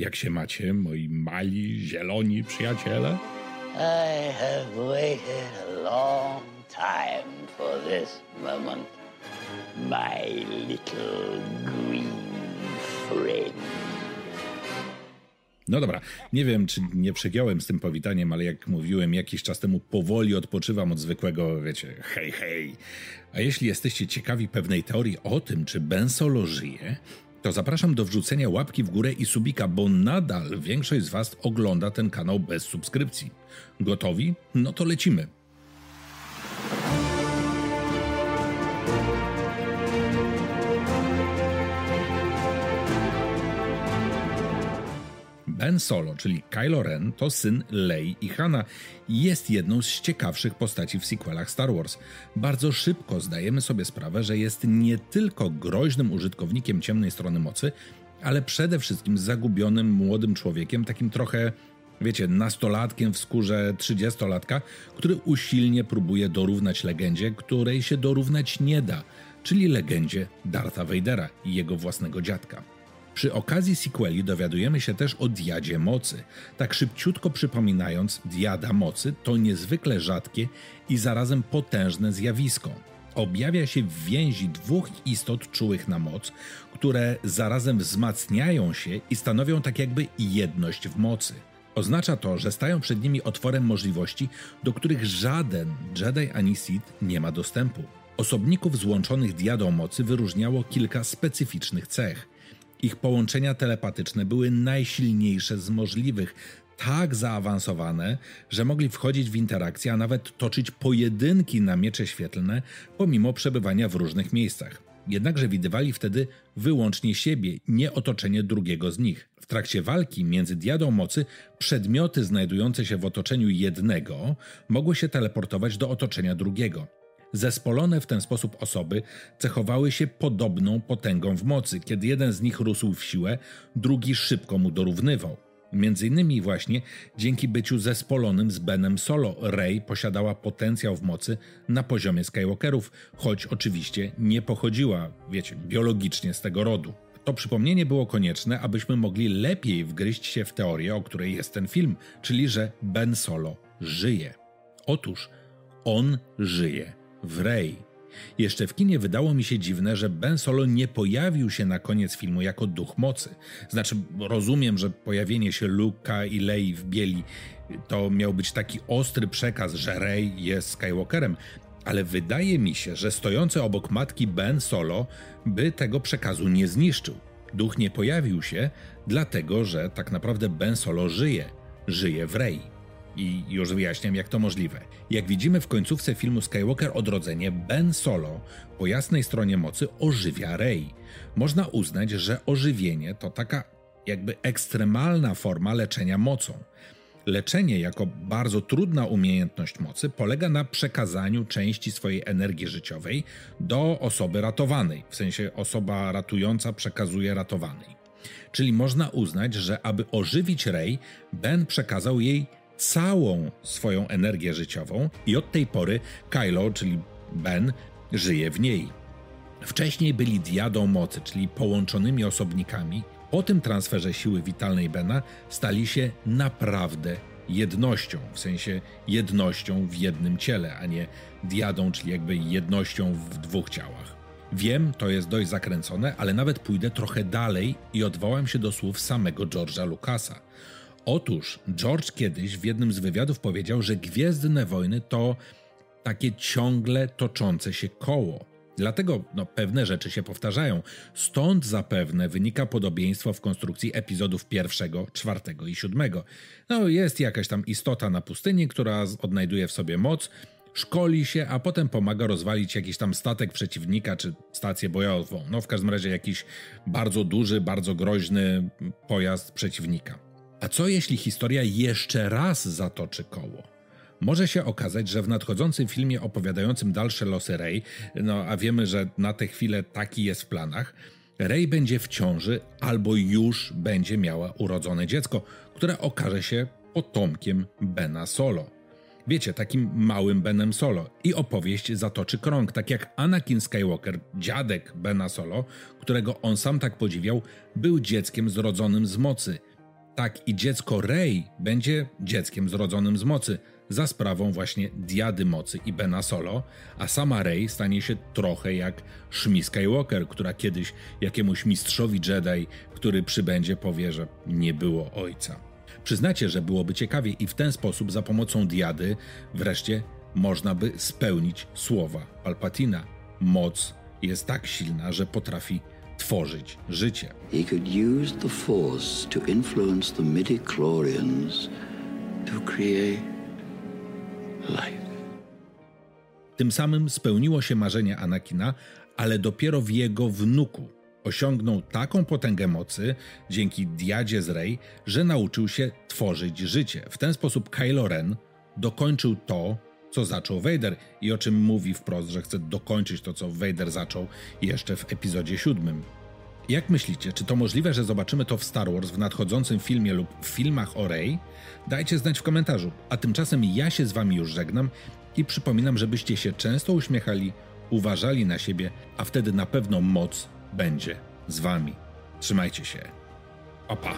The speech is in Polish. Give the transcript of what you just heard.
Jak się macie, moi mali, zieloni przyjaciele? I have waited a long time for this moment, my little green friend. No dobra, nie wiem, czy nie przegiąłem z tym powitaniem, ale jak mówiłem jakiś czas temu, powoli odpoczywam od zwykłego, wiecie, hej, hej. A jeśli jesteście ciekawi pewnej teorii o tym, czy Ben Solo żyje, to zapraszam do wrzucenia łapki w górę i subika, bo nadal większość z Was ogląda ten kanał bez subskrypcji. Gotowi? No to lecimy. Ben Solo, czyli Kylo Ren, to syn Lei i Hana i jest jedną z ciekawszych postaci w sequelach Star Wars. Bardzo szybko zdajemy sobie sprawę, że jest nie tylko groźnym użytkownikiem ciemnej strony mocy, ale przede wszystkim zagubionym młodym człowiekiem, takim trochę, wiecie, nastolatkiem w skórze trzydziestolatka, który usilnie próbuje dorównać legendzie, której się dorównać nie da, czyli legendzie Dartha Vadera i jego własnego dziadka. Przy okazji sequeli dowiadujemy się też o diadzie mocy. Tak szybciutko przypominając, diada mocy to niezwykle rzadkie i zarazem potężne zjawisko. Objawia się w więzi dwóch istot czułych na moc, które zarazem wzmacniają się i stanowią tak jakby jedność w mocy. Oznacza to, że stają przed nimi otworem możliwości, do których żaden Jedi ani Sith nie ma dostępu. Osobników złączonych diadą mocy wyróżniało kilka specyficznych cech. Ich połączenia telepatyczne były najsilniejsze z możliwych, tak zaawansowane, że mogli wchodzić w interakcje, a nawet toczyć pojedynki na miecze świetlne, pomimo przebywania w różnych miejscach. Jednakże widywali wtedy wyłącznie siebie, nie otoczenie drugiego z nich. W trakcie walki między diadą mocy przedmioty znajdujące się w otoczeniu jednego mogły się teleportować do otoczenia drugiego. Zespolone w ten sposób osoby cechowały się podobną potęgą w mocy. Kiedy jeden z nich rósł w siłę, drugi szybko mu dorównywał. Między innymi właśnie dzięki byciu zespolonym z Benem Solo, Rey posiadała potencjał w mocy na poziomie Skywalkerów, choć oczywiście nie pochodziła, wiecie, biologicznie z tego rodu. To przypomnienie było konieczne, abyśmy mogli lepiej wgryźć się w teorię, o której jest ten film, czyli że Ben Solo żyje. Otóż on żyje w Rey. Jeszcze w kinie wydało mi się dziwne, że Ben Solo nie pojawił się na koniec filmu jako duch mocy. Znaczy, rozumiem, że pojawienie się Luka i Lei w bieli to miał być taki ostry przekaz, że Rey jest Skywalkerem, ale wydaje mi się, że stojący obok matki Ben Solo by tego przekazu nie zniszczył. Duch nie pojawił się, dlatego że tak naprawdę Ben Solo żyje. Żyje w Rey. I już wyjaśniam, jak to możliwe. Jak widzimy w końcówce filmu Skywalker Odrodzenie, Ben Solo po jasnej stronie mocy ożywia Rey. Można uznać, że ożywienie to taka jakby ekstremalna forma leczenia mocą. Leczenie jako bardzo trudna umiejętność mocy polega na przekazaniu części swojej energii życiowej do osoby ratowanej, w sensie osoba ratująca przekazuje ratowanej. Czyli można uznać, że aby ożywić Rey, Ben przekazał jej całą swoją energię życiową i od tej pory Kylo, czyli Ben, żyje w niej. Wcześniej byli diadą mocy, czyli połączonymi osobnikami. Po tym transferze siły witalnej Bena stali się naprawdę jednością, w sensie jednością w jednym ciele, a nie diadą, czyli jakby jednością w dwóch ciałach. Wiem, to jest dość zakręcone, ale nawet pójdę trochę dalej i odwołam się do słów samego George'a Lucasa. Otóż George kiedyś w jednym z wywiadów powiedział, że Gwiezdne Wojny to takie ciągle toczące się koło. Dlatego no, pewne rzeczy się powtarzają. Stąd zapewne wynika podobieństwo w konstrukcji epizodów pierwszego, czwartego i siódmego. No, jest jakaś tam istota na pustyni, która odnajduje w sobie moc, szkoli się, a potem pomaga rozwalić jakiś tam statek przeciwnika czy stację bojową. No, w każdym razie jakiś bardzo duży, bardzo groźny pojazd przeciwnika. A co jeśli historia jeszcze raz zatoczy koło? Może się okazać, że w nadchodzącym filmie opowiadającym dalsze losy Rey, no a wiemy, że na tę chwilę taki jest w planach, Rey będzie w ciąży albo już będzie miała urodzone dziecko, które okaże się potomkiem Bena Solo. Wiecie, takim małym Benem Solo. I opowieść zatoczy krąg, tak jak Anakin Skywalker, dziadek Bena Solo, którego on sam tak podziwiał, był dzieckiem zrodzonym z mocy – Tak i dziecko Rey będzie dzieckiem zrodzonym z mocy, za sprawą właśnie Diady Mocy i Bena Solo, a sama Rey stanie się trochę jak Shmi Skywalker, która kiedyś jakiemuś mistrzowi Jedi, który przybędzie, powie, że nie było ojca. Przyznacie, że byłoby ciekawie i w ten sposób za pomocą Diady wreszcie można by spełnić słowa Palpatina. Moc jest tak silna, że potrafi tworzyć życie. He could use the force to influence the midi-chlorians to create life. Tym samym spełniło się marzenie Anakina, ale dopiero w jego wnuku. Osiągnął taką potęgę mocy dzięki diadzie z Rey, że nauczył się tworzyć życie. W ten sposób Kylo Ren dokończył to, co zaczął Vader i o czym mówi wprost, że chce dokończyć to, co Vader zaczął jeszcze w epizodzie siódmym. Jak myślicie, czy to możliwe, że zobaczymy to w Star Wars w nadchodzącym filmie lub w filmach o Rey? Dajcie znać w komentarzu. A tymczasem ja się z wami już żegnam i przypominam, żebyście się często uśmiechali, uważali na siebie, a wtedy na pewno moc będzie z wami. Trzymajcie się. Opa.